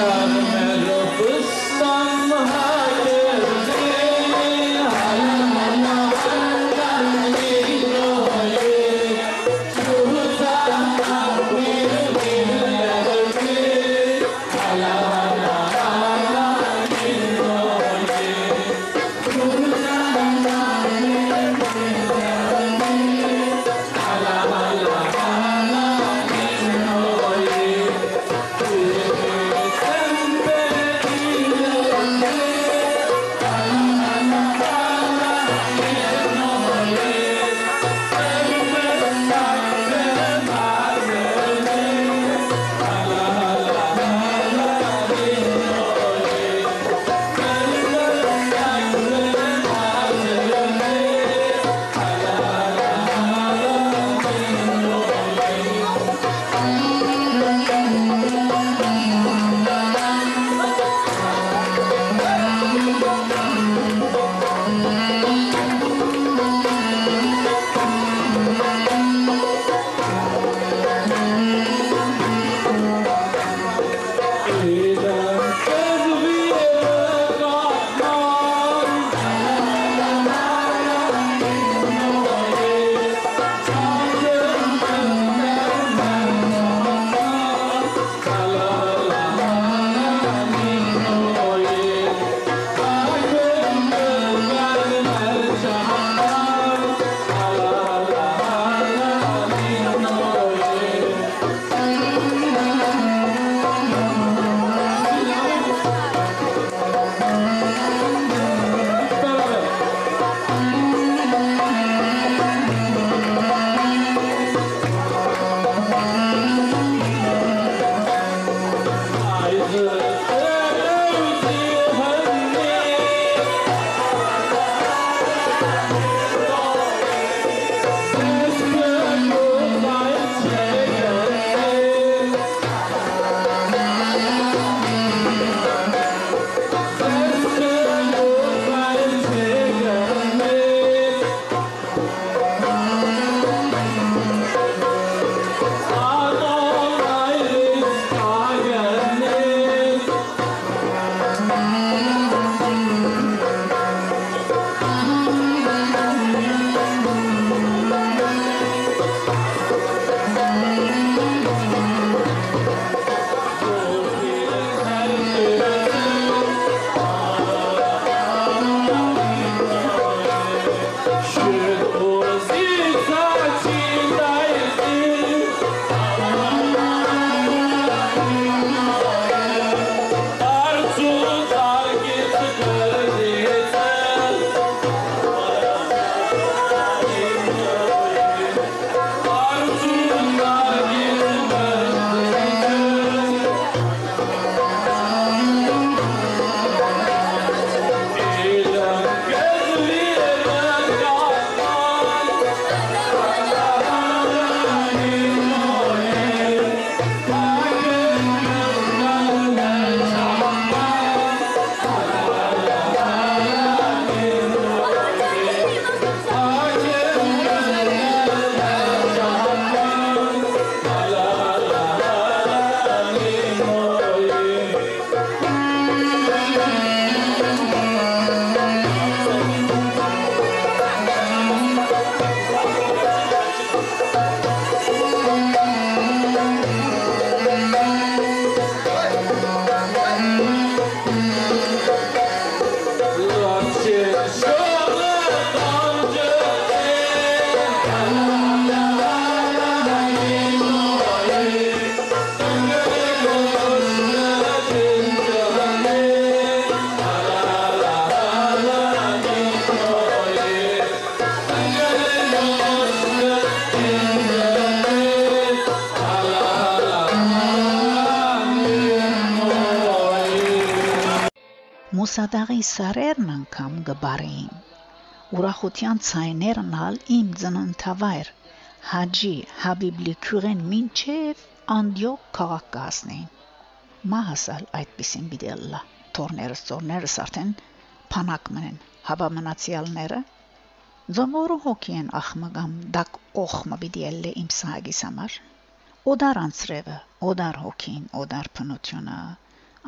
love. Yeah. show. Մուսադաղի սարերն անգամ գբարեին։ Ուրախության ցայներն ալ իմ ծննդավայր Հաջի Հաբիբլի քուրեն մինչև Անդիոք քաղաք կասնեին։ Մահասալ այդպեսին բիդելլա։ Թորներս ծորներս արդեն փանակ մնեն, հաբա մնացյալները Ձոմորը հոգի են ախմագամ դակ օխմը բիդելլե իմ սահագիս համար։ Օդար անցրևը, օդար հոգին, օդար փնությունը,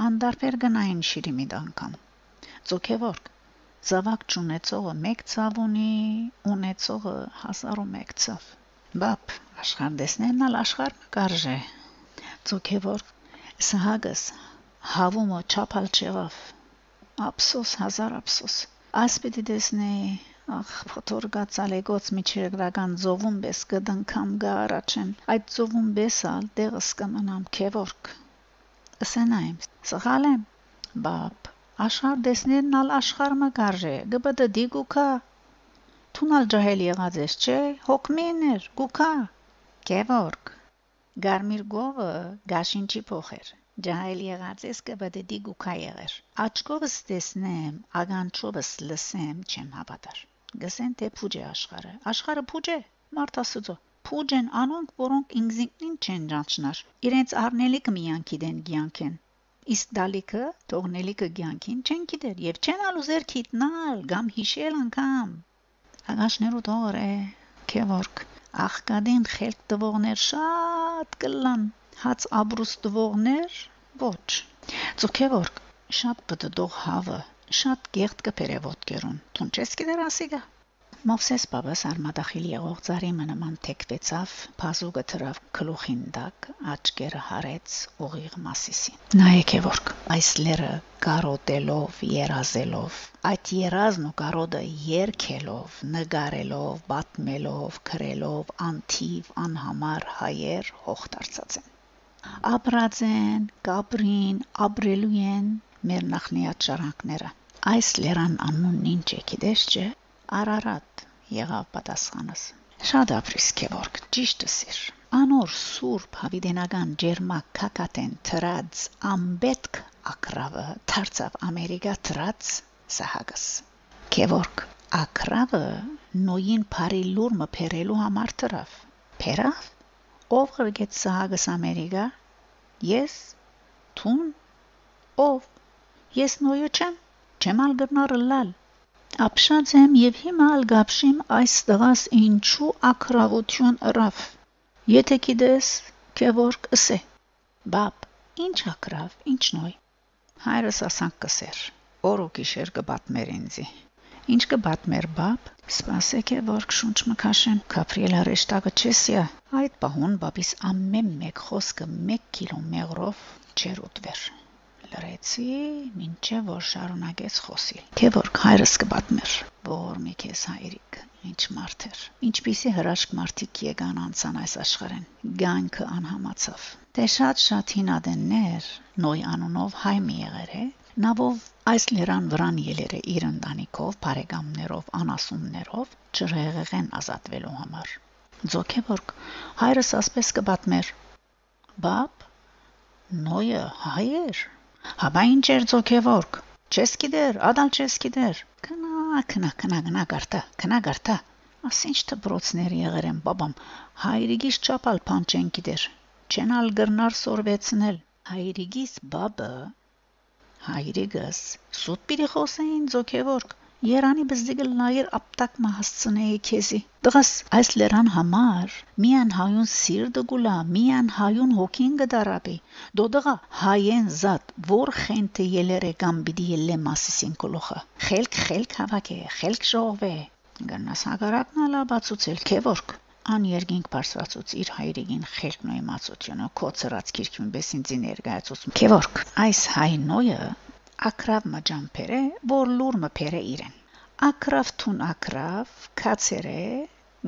անդարբեր գնային շիրիմիդ անգամ ծոքեվորք զավակ չունեցողը մեկ ցավ ունի ունեցողը 1001 ցավ բապ աշխարհ դեսնեն ալ աշխարհ կարժե ծոքեվորք սահագս հավումը չափալ չեղավ ափսոս հազար ափսոս ասպետի դեսնեի Ախ, փոթորգած ալեգոց միջերգրական ծովում բես կդնքամ գա առաջեն։ Այդ ծովում բեսալ դեղս կմնամ քևորք։ Ասենայմ, սխալեմ։ Բապ, աշխարհ դեսներն ալ աշխարհ մը կարժե, գբդ դիգուքա։ Թունալ ջահել եղած ես, չէ, հոգմիներ, գուքա։ Քևորք։ Գարմիր գովը գաշինչի փոխեր ջահել եղած ես կբդի գուքա եղեր աչքովս տեսնեմ ագանչովս լսեմ չեմ հավատար գսեն թե փուջ է աշխարը աշխարը փուջ է մարդ աստծո փուջ են անոնք որոնք ինքզինքնին չեն ճանչնար իրենց առնելիքը միան գիտեն գյանքեն իսկ դալիքը թողնելիքը գյանքին չեն գիտեր եւ չեն ալուզեր քիտնալ կամ հիշել անգամ ագաշներու դողր է քեվորք աղկադին խելք տվողներ շատ կլան հաց աբրուստվողներ ոչ ծուքևոր շատ բդդող հավը շատ գեղտ կպերևոտ գերուն թուն չես գիտեր ասիգա Մովսես Պապաս արմադախիլ եղող ծարի մնման թեքվեցավ, բազուկը թրավ գլուխին դակ, աչքերը հարեց ուղիղ մասիսին։ Նայեք եւորք, այս լերը կարոտելով, երազելով, այդ երազն ու կարոտը երկելով, նգարելով, պատմելով, քրելով, անթիվ, անհամար հայեր հողտարծած են։ Ապրած են, կապրին, ապրելու են մեր նախնիած շարակները։ Այս լերան անունն ինչ է, գիտես չէ։ Արարատ եղավ պատասխանս։ Շատ ապրիս Գևորգ, ճիշտը սիր։ Անոր սուրբ հավիդենական ջերմակ կակատեն թրած ամբետք ակրավը դարձավ ամերիկա թրած սահագս։ Գևորգ ակրավը նոյին բարի լուրմը փերելու համար թրավ։ Փերավ? Ով գրգեց սահագս ամերիկա? Ես? Թուն? Ով? Ես նոյը չեմ չեմ ալ գնարը լալ Ապշած եմ եւ հիմա ալ գապշիմ այս տղաս ինչու ակրավություն ըրավ։ Եթե գիտես, քեվորք ասե։ Բապ, ինչ ակրավ, ինչ նոյ։ Հայրս ասանք կսեր։ Օր ու գիշեր կբատմեր ինձի։ Ինչ կբատմեր բապ։ Սպասեք է որ շունչ մքաշեմ։ Կապրիելա ռեշտակը չեսիա։ Այդ պահուն բապիս ամեն մեկ խոսքը 1 կիլոմետրով չեր ուտվեր լրեցի, ինչեւ որ շարունակեց խոսիլ։ Թե որ հայրս կպատմեր, որ մի քեզ հայրիկ, ինչ մարդ էր։ Ինչպիսի հրաշք մարդիկ եկան անցան այս աշխարհեն։ Գանքը անհամացավ։ Դե շատ-շատ հինադեններ նոյ անունով հայ մի եղեր է, նավով այս լերան վրան ելերը իր ընտանիքով, բարեկամներով, անասուններով չրեղեղեն ազատվելու համար։ Ձոքեվորք հայրս ասպես կպատմեր. Բապ նոյը հայեր Հաբա ինչ էր ձոքեվորք։ Չես գիտեր, ադալ չես գիտեր։ Կնա, կնա, կնա, կնա գարտա, կնա գարտա։ Ասինչ դբրոցներ եղեր են բաբամ։ Հայրիկիս չափալ փան չեն գիտեր։ Չենալ գրնար սորվեցնել։ Հայրիկիս բաբը հայրիկս սուտ պիտի խոսեին ձոքեվորք Երանի բզդիգը լայր ապտակ մահսցնեի քեզի։ Դղս այս լերան համար միան հայուն սիրտը գուլա, միան հայուն հոգին գդարապի։ Դոդղա հայեն զատ, որ խենթը ելերը կամ բիդի ելե մասիսին կոլոխը։ Խելք խելք հավաք է, խելք ժողվե։ Գնաս հագարակն ալա բացուցել քեվորք ան երգինք բարձրացուց իր հայրիկին խելքն ու իմացությունը կոծրած քիրքին բեսինձի ներկայացուց քեվորք այս հայ նոյը ակրավ մջամփերը, որ լուր մփերը իրեն։ Ակրավ թուն ակրավ, քացերը,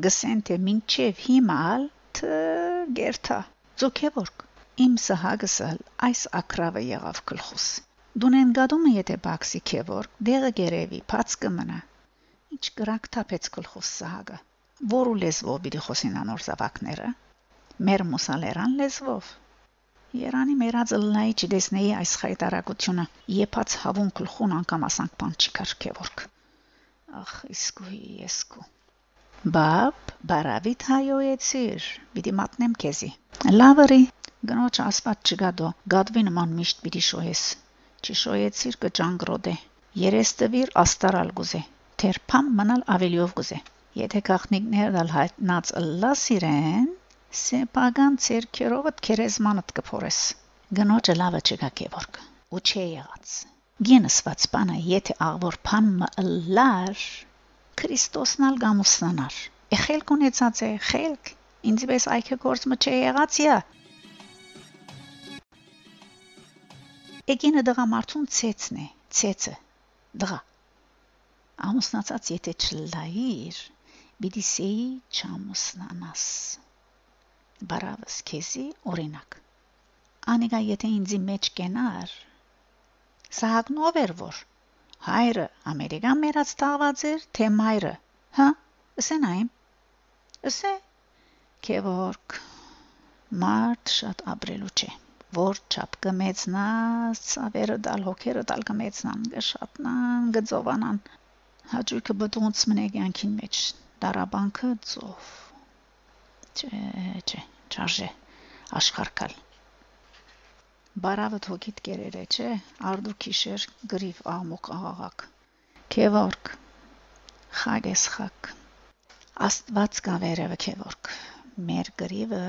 գսեն թե մինչև հիմալ თ գերթա։ Ձոքեվորք իմ սահագսալ այս ակրավը եղավ գլխուս։ Դունեն գադումը եթե բաքսի քեվոր, դեղը գերեվի, փած կմնա։ Ինչ կրակ թափեց գլխուս սահագը։ Որու լեզվով պիտի խոսին անոր զավակները։ Մեր մուսալերան լեզվով Երանի մերածը լնայի չդեսնեի այս խայտարակությունը, եփած հավուն գլխուն անգամ ասանք բան չի քարքեվորք։ Ախ, իսկույ, եսկու։ Բապ, բարավիտ հայոյեցիր, պիտի մատնեմ քեզի։ Լավրի, գնոջ ասված չգադո, գադվի նման միշտ պիտի շոյես։ Չշոյեցիր կճանգրոդե։ Երես տվիր աստարալ գուզե։ Թերփամ մնալ ավելիով գուզե։ Եթե գախնիկներ դալ հայտնած ըլլա սիրեն, սեպական ցերքերովդ քերեզմանդ կփորես գնոջը լավը չգա կեվորք ու չէ եղած։ Գենսված բանը եթե աղվոր փան մըլլար Քրիստոսն ալ գամուսնանար։ Ეხելք ունեցած է, խելք, ինձ պես այքը գործ մը չէ եղած յա։ Էգինը դղամարդուն ցեցն է, ցեցը, դղա։ Ամուսնացած եթե չլայիր, պիտի սեի չամուսնանաս։ Բարավս քեզի օրինակ։ Անիկա եթե ինձի մեջ կենար, Սահակն ով էր որ հայրը ամերիկան մերած տաղված էր թե մայրը հա ասենայիմ ասե քեվորք մարդ շատ ապրելու չէ որ չափ կմեցնաս ցավերը դալ հոգերը դալ կմեցնան գշատնան գծովանան հաջույքը բդոնց մնե կյանքին մեջ դարաբանքը ծով չէ չէ չարժե աշխարհքալ Բարավը թոքիտ կերեր է, չէ, արդու քիշեր գրիվ աղմուկ աղաղակ։ Քևորք խագես խակ։ Աստված կա վերևը քևորք։ Մեր գրիվը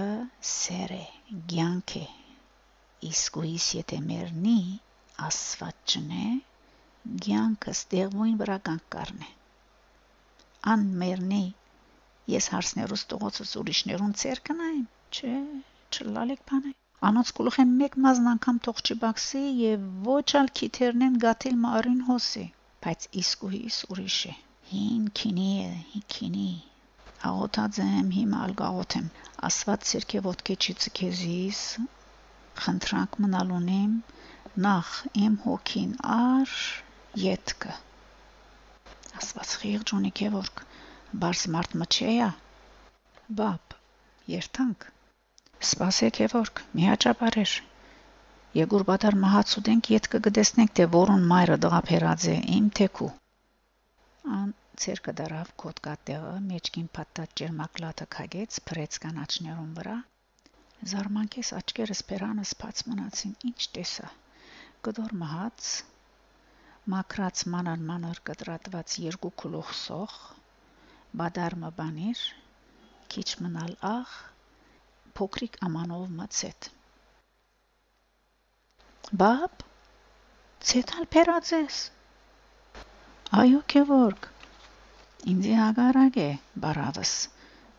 սեր է, ցանկ է։ Իսկ ուիս եթե մերնի Աստված չնե, ցանկը ստեղույն վրա կանգ Ան մերնի ես հարցներուս տողոցս ուրիշներուն ցեր կնայեմ, չէ, չլալեք բանը։ Անոնց գլուխեն մեկ մազն անգամ թող չբաքսի եւ ոչ ալ քիթերնեն գաթիլ մարին հոսի, բայց իսկույս ուրիշ է։ Հին քինի է, հին քինի։ Աղոթածեմ հիմա ալ գաղոթեմ։ Աստված ցերկե ոտքե չծքեզիս խնդրանք մնալունիմ նախ իմ հոգին ար յետքը Աստված խիղճ ունի կևորք բարս մարդ մչեյա բապ երթանք Սպասեք Եվորգ, միաճապարեր։ Եգուր բադար մահացուդենք իդ կգտեսնենք թե որոն մայրը դղափերած է իմ թեքու։ Ան ցերկը դարավ կոտկատեղը մեջքին փաթաթ ջերմակլատը քագեց փրեց կանաչներուն վրա։ Զարմանքես աչքերս բերանս բաց մնացին, ինչ տեսա։ Գդոր մահաց մակրած մանան մանր կտրատված երկու քլուխ սող, բադարմը բանիր, քիչ մնալ աղ, փոքրիկ ամանով մցետ։ Բապ, ցետալ փերածես։ Այո, քեվորգ։ Ինձ հագարակ է, բարավս։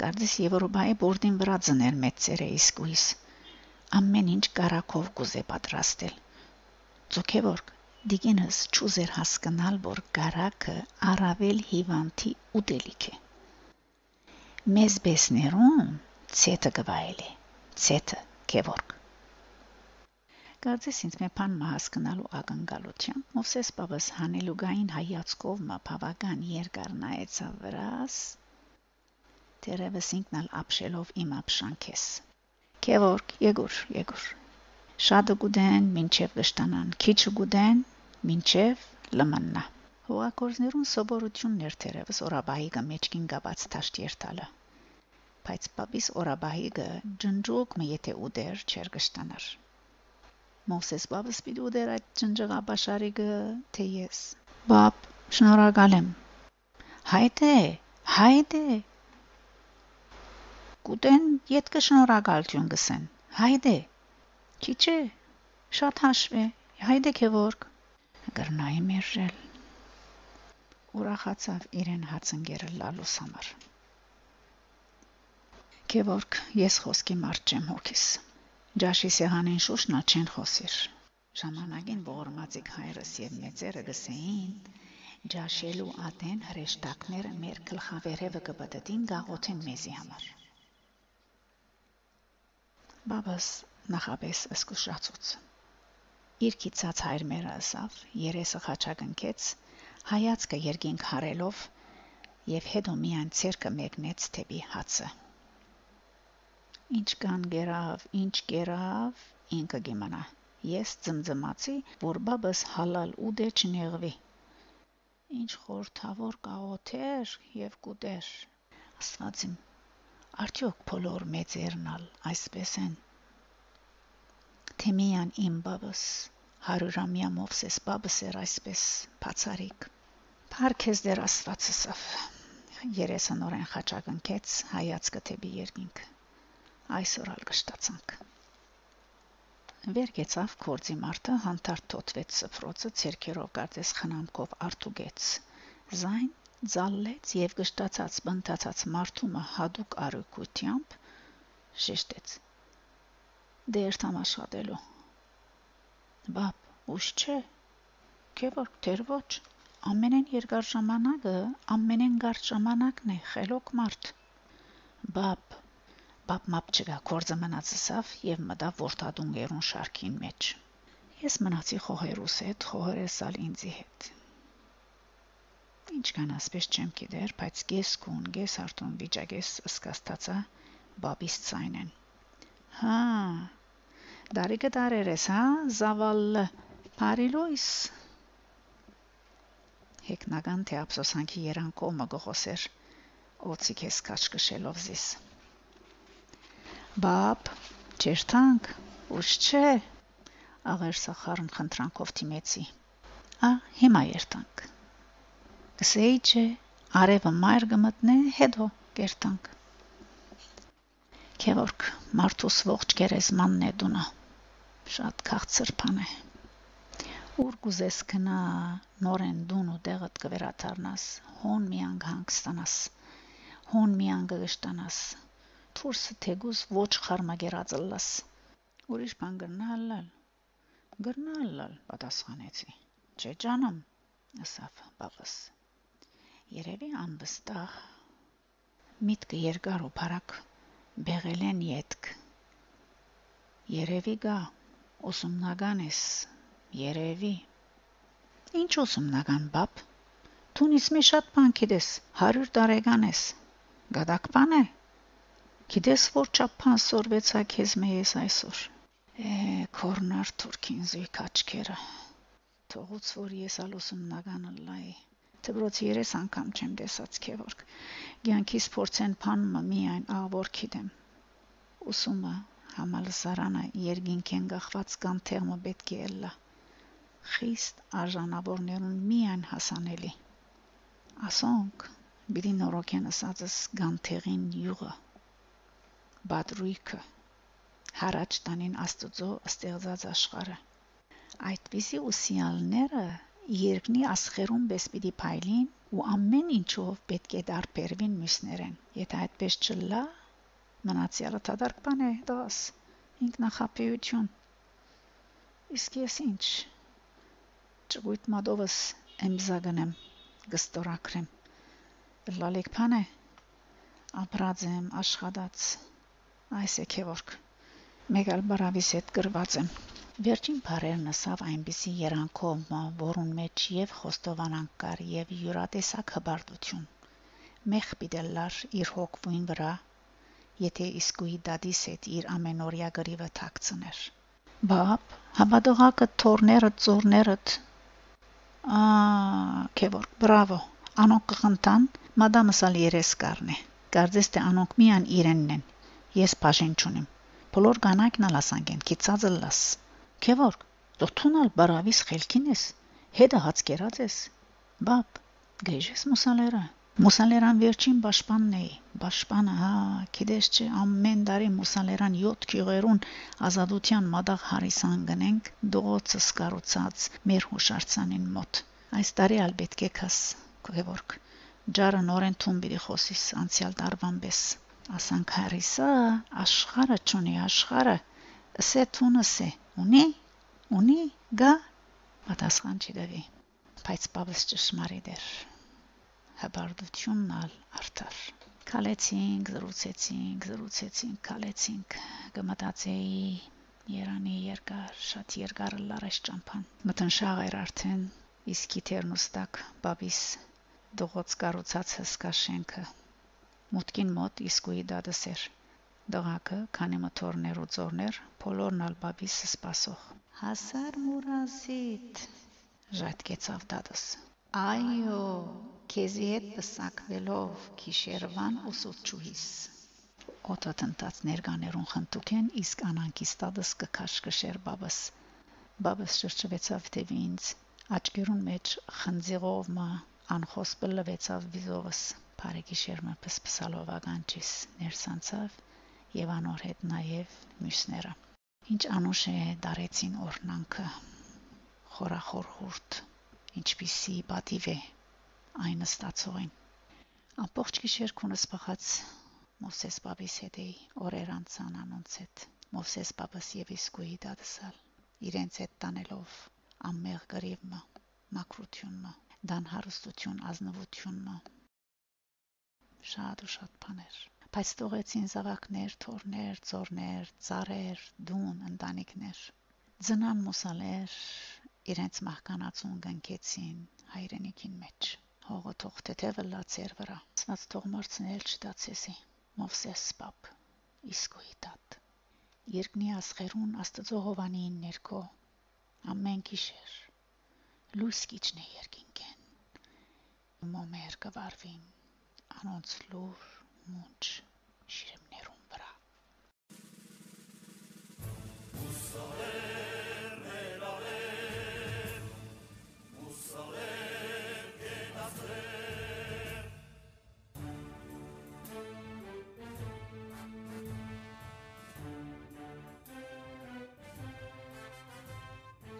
Կարծես Եվրոպայի բորդին վրա ծներ մեծերը իսկույս։ Ամեն ինչ կարակով կուզե պատրաստել։ Ծոքեվորգ, դիգինս ճուզեր հասկանալ, որ կարակը առավել հիվանդի ուտելիք է։ Մեզ բեսներուն ցետը գվայելի ցետը Գևորգ Գարձես ինձ մի բան հասկանալու ակնկալությամբ Մովսես Պավս հանելուգային հայացքով մա բավական երկար նայեցավ վրաս Տերևս ինքնալ ապշելով իմ ապշանքես. Գևորգ Եգուր Եգուր Շատը գուդեն մինչև վշտանան քիչ գուդեն մինչև լմննա Հողակորզներուն սովորություններ տերևս օրաբահիկը մեջքին գաբած թաշտ երթալը բայց պապիս օրաբահիգը ջնջուկ մը եթե ուդեր չեր գշտանար Մովսես բաբս պիտի ուդեր այդ ջնջղաբաշարիգը թե ես բապ շնորհակալ եմ հայտե հայտե կուտեն յետ կշնորհակալություն գսեն հայդե քիչ է շատ հաշվե հայդե քեվորք գրնայի մերժել ուրախացավ իրեն հացընկերը լալուս համար Գևորգ, ես խոսքի մարդ չեմ հոգիս։ Ջաշի սեղանին շուշնա չեն խոսիր։ Ժամանակին ողորմածիկ հայրս եւ մեծերը գսեին ջաշելու ատեն հրեշտակները մեր գլխավերևը կբդդին գաղոթեն մեզի համար։ Բաբս նախապես սկսուշացուց։ Իր քիծած հայր մերը ասավ, երեսը խաչակնքեց, հայացքը երկինք հարելով եւ հետո միայն ցերկը մեկնեց թեպի հացը։ Ինչ կան գերավ, ինչ կերավ, ինքը գիմանա։ Ես ծմծմացի, որ բաբս հալալ ուդե չնեղվի։ Ինչ խորթավոր կաղոթեր եւ կուտեր։ Աստվածիմ, արդյոք բոլոր մեծերնալ այսպես են։ Թե միան իմ բաբս հարյուրամյա Մովսես բաբս էր այսպես բացարիք։ Փարքես դեր Աստվածսավ։ Երեսը նորեն խաչակնքեց հայացքը թեպի երկինք այսօր ալ կշտացանք Վեր գեցավ կորձի մարդը հանդարտ թոթվեց սփրոցը ցերկերով կարծես խնամքով արտուգեց զայն ձալլեց եւ գշտացած բնտացած մարդումը հadouk արուկությամբ շեշտեց. Դեր թամ աշխատելու բապ ուշ չէ քեվոր դեր ոչ ամենեն երկար ժամանակը ամենեն կարճ ժամանակն է խելոք մարդ բապ Պապմապ չկա կորձը մնացսավ եւ մտավ ворթադուն գերուն շարքին մեջ։ Ես մնացի խոհերուս հետ, խոհերեսալ ինձի հետ։ Ինչ կան ասպես չեմ գիտեր, բայց ես կուն, ես արտուն վիճակես սկաստացա բաբիս ցայնեն։ Հա։ Դարիգը դարերես, հա, զավալ Փարիլոյս Հեկնական թե ափսոսանքի երանգ կողմը գողոսեր, օծիկ ես քաշ քշելով զիս։ Բապ, ճերտանք, ուշ չէ, աղեր սախարն խնդրանքով թիմեցի։ Ա, հիմա երտանք։ Գսեի չէ, արևը մայր գմտնե, հետո կերտանք։ Քևորք, մարդուս ողջ գերեզմանն է դունա։ Շատ քաղցր բան է։ Ուր գուզես կնա նորեն դուն ու դեղդ կվերաթարնաս, հոն միանգ հանգստանաս, հոն միանգ գշտանաս, թուրսը թեգուս ոչ խարմագերածը լաս ուրիշ բան գրնալալ գրնալալ պատասխանեցի չէ ջանամ ասավ բաբս երևի անվստահ միտքը երկար ու բարակ բեղել են յետք երևի գա ուսումնական ես երևի ինչ ուսումնական բապ Թունիս մի շատ բան գիտես 100 տարեկան ես գադակ բան է Գիտես որ ճապան սորվեցա քեզ մեզ այսօր։ Է, կորնար թուրքին զույգ աչքերը։ Թողուց որ ես ալուսումնագանը լայ։ Դբրոց երես անգամ չեմ տեսած քեվորք։ Գյանքիս փորձեն փանումը միայն աղոր գիտեմ։ Ուսումը համալսարանը երկինքեն գախված կան թեղմը պետք է ելլա։ Խիստ արժանավորներուն միայն հասանելի։ Ասոնք, բիդի նորոքեն ասածս գանթեղին յուղը բադրույքը հարաճ տանին աստծո ստեղծած աշխարը այդպիսի ուսիալները երկնի ասխերում բես պիտի փայլին ու ամեն ինչով պետք է դարբերվին մյուսներեն եթե այդպես չլա մնացյալը դադարք բան է դաս ինքնախապեյություն իսկ ես ինչ ճգույտ մադովս εμզագնեմ գստորակրեմ է ապրած եմ աշխատած Այս է քեվորք։ Մեկ այլ բարավիս հետ գրված եմ։ Վերջին բարերն ասավ այնպիսի երանքով, որուն մեջ եւ խոստովանանք կար եւ յուրատեսակ հբարտություն։ Մեղ պիտելլար իր հոգվույն վրա, եթե իսկույի դադիս հետ իր ամենօրյա գրիվը թաքցներ։ Բապ, հավատողակը թորները, ծորները Ա, քեվոր, բրավո։ Անոնք կխնդան, մադամս ալ երես կարնե։ Կարծես թե անոնք միան իրենն են Ես բաժին չունիմ։ Բոլոր կանայքն ալասանգեն, քիծածը լաս։ Քևորք, դոթունալ բարավիս խելքին ես, հետը հաց կերած ես։ Բապ, գեժես մուսալերը։ Մուսալերան վերջին պաշտպանն էի։ Պաշտպանը, հա, գիտես չէ, ամեն տարի մուսալերան 7 քյուղերուն ազատության մադաղ հարիսան գնենք, դողոցս կառուցած մեր հուշարձանին մոտ։ Այս տարի ալ պետք է քաս, Գևորգ։ Ջարը նորեն թուն պիտի խոսիս անցյալ տարվան պես ասանք հարիսա աշխարը ճունի աշխարը ասե թունսե ունի ունի գա պատասխան չդավի բայց բաբս ճշմարիտ էր հբարդությունն ալ արդար կալեցինք զրուցեցինք զրուցեցինք կալեցինք գմտածեի Երանի երկար շատ երկար լարես ճամփան մտնշաղ էր արդեն իսկ իթերնուստակ բաբիս դողոց կառուցած հսկա շենքը մուտքին մոտ իսկույի դադս էր։ Դղակը, քանի մթորներ ու ծորներ, բոլորն ալբաբիս սպասող։ Հասար մուրազիտ, ժայթկեցավ դադս։ Այո, քեզի հետ պսակվելով քիշերվան ուսուցչուհիս։ Օտոտ ընտած ներկաներուն խնդուկեն, իսկ անանկիս դադս կքաշկշեր բաբս։ Բաբս շրջվեցավ թևի ինձ, աչքերուն մեջ խնձիղով մա անխոս բլվեցավ վիզովս Փարեգիշերմը պսպսալով ականջիս ներսանցավ եւ անոր հետ նաեւ մյուսները Ինչ անուշ է դարեցին օրնանքը խորախոր հուրտ ինչպիսի պատիվ է այն ստացողին ամբողջ գիշեր քունս բխած Մովսես բաբիս հետ էի օրեր անցան անոնց հետ Մովսես բաբս եւ իսկույի դադսալ իրենց հետ տանելով ամեղ գրիվը մակրությունը դան հարստություն ազնվությունը շատ ու շատ բաներ բայց թողեցին զավակներ, թորներ, ծորներ, ծառեր, դուն, ընտանիքներ։ Ձնան մուսալեր իրենց մահկանացուն գնքեցին հայրենիքին մեջ։ Հողը թող թեթևը լացեր վրա։ Սնած թող մրցնել չդացեսի։ Մովսես պապ իսկույի տատ։ Երկնի ասխերուն Աստծո հովանին ներքո ամեն գիշեր լույս կիջնե երկինքեն։ Մոմեր կվարվին անոնց լուր մունջ շիրմներուն վրա Մուսալեր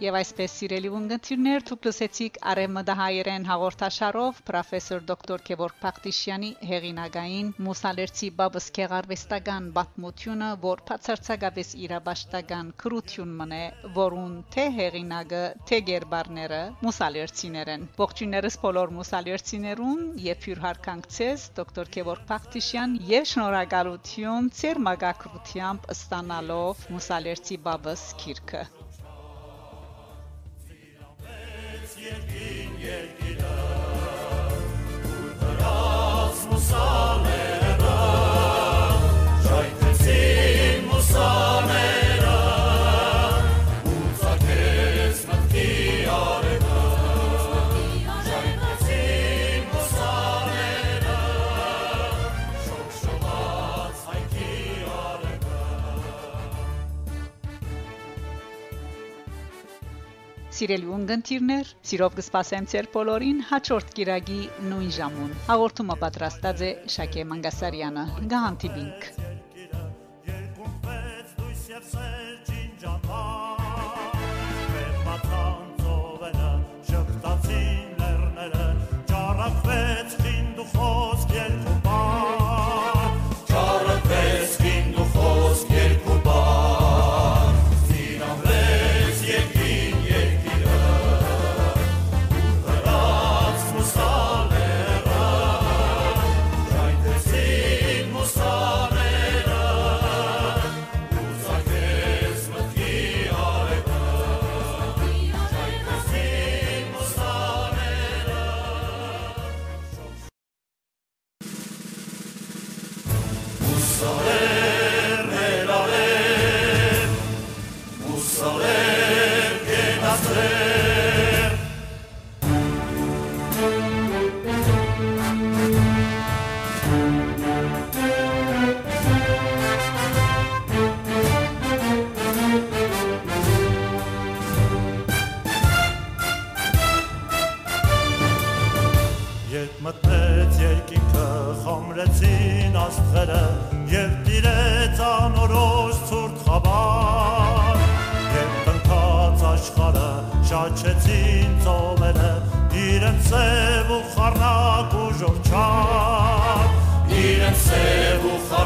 Եվ այսպես սիրելի ունգընտիրներ դուք լսեցիք Արեմդահայերեն հաղորդաշարով պրոֆեսոր դոկտոր Գևորգ Փախտիշյանի հեղինակային Մուսալերցի Բաբս Քեղարվեստական բացմությունը, որ բացարձակապես իրաբաշտական քրություն մնե, որուն թե հեղինակը, թե գերբարները Մուսալերցիներեն։ Ողջույններս բոլոր Մուսալերցիներուն եւ հյուրհարկանքցես դոկտոր Գևորգ Փախտիշյան եւ շնորհակալություն ծեր մագակրությամբ ստանալով Մուսալերցի Բաբս քիրքը song. Սիրելի ունգընտիրներ, սիրով կսպասեմ ձեր բոլորին հաջորդ գիրագի նույն ժամուն։ Հաղորդումը պատրաստած է Շակե Մանգասարյանը։ Գահանտիբինք։ եւ soledad. Սեր ջինջանա մեր մաթան ծովերը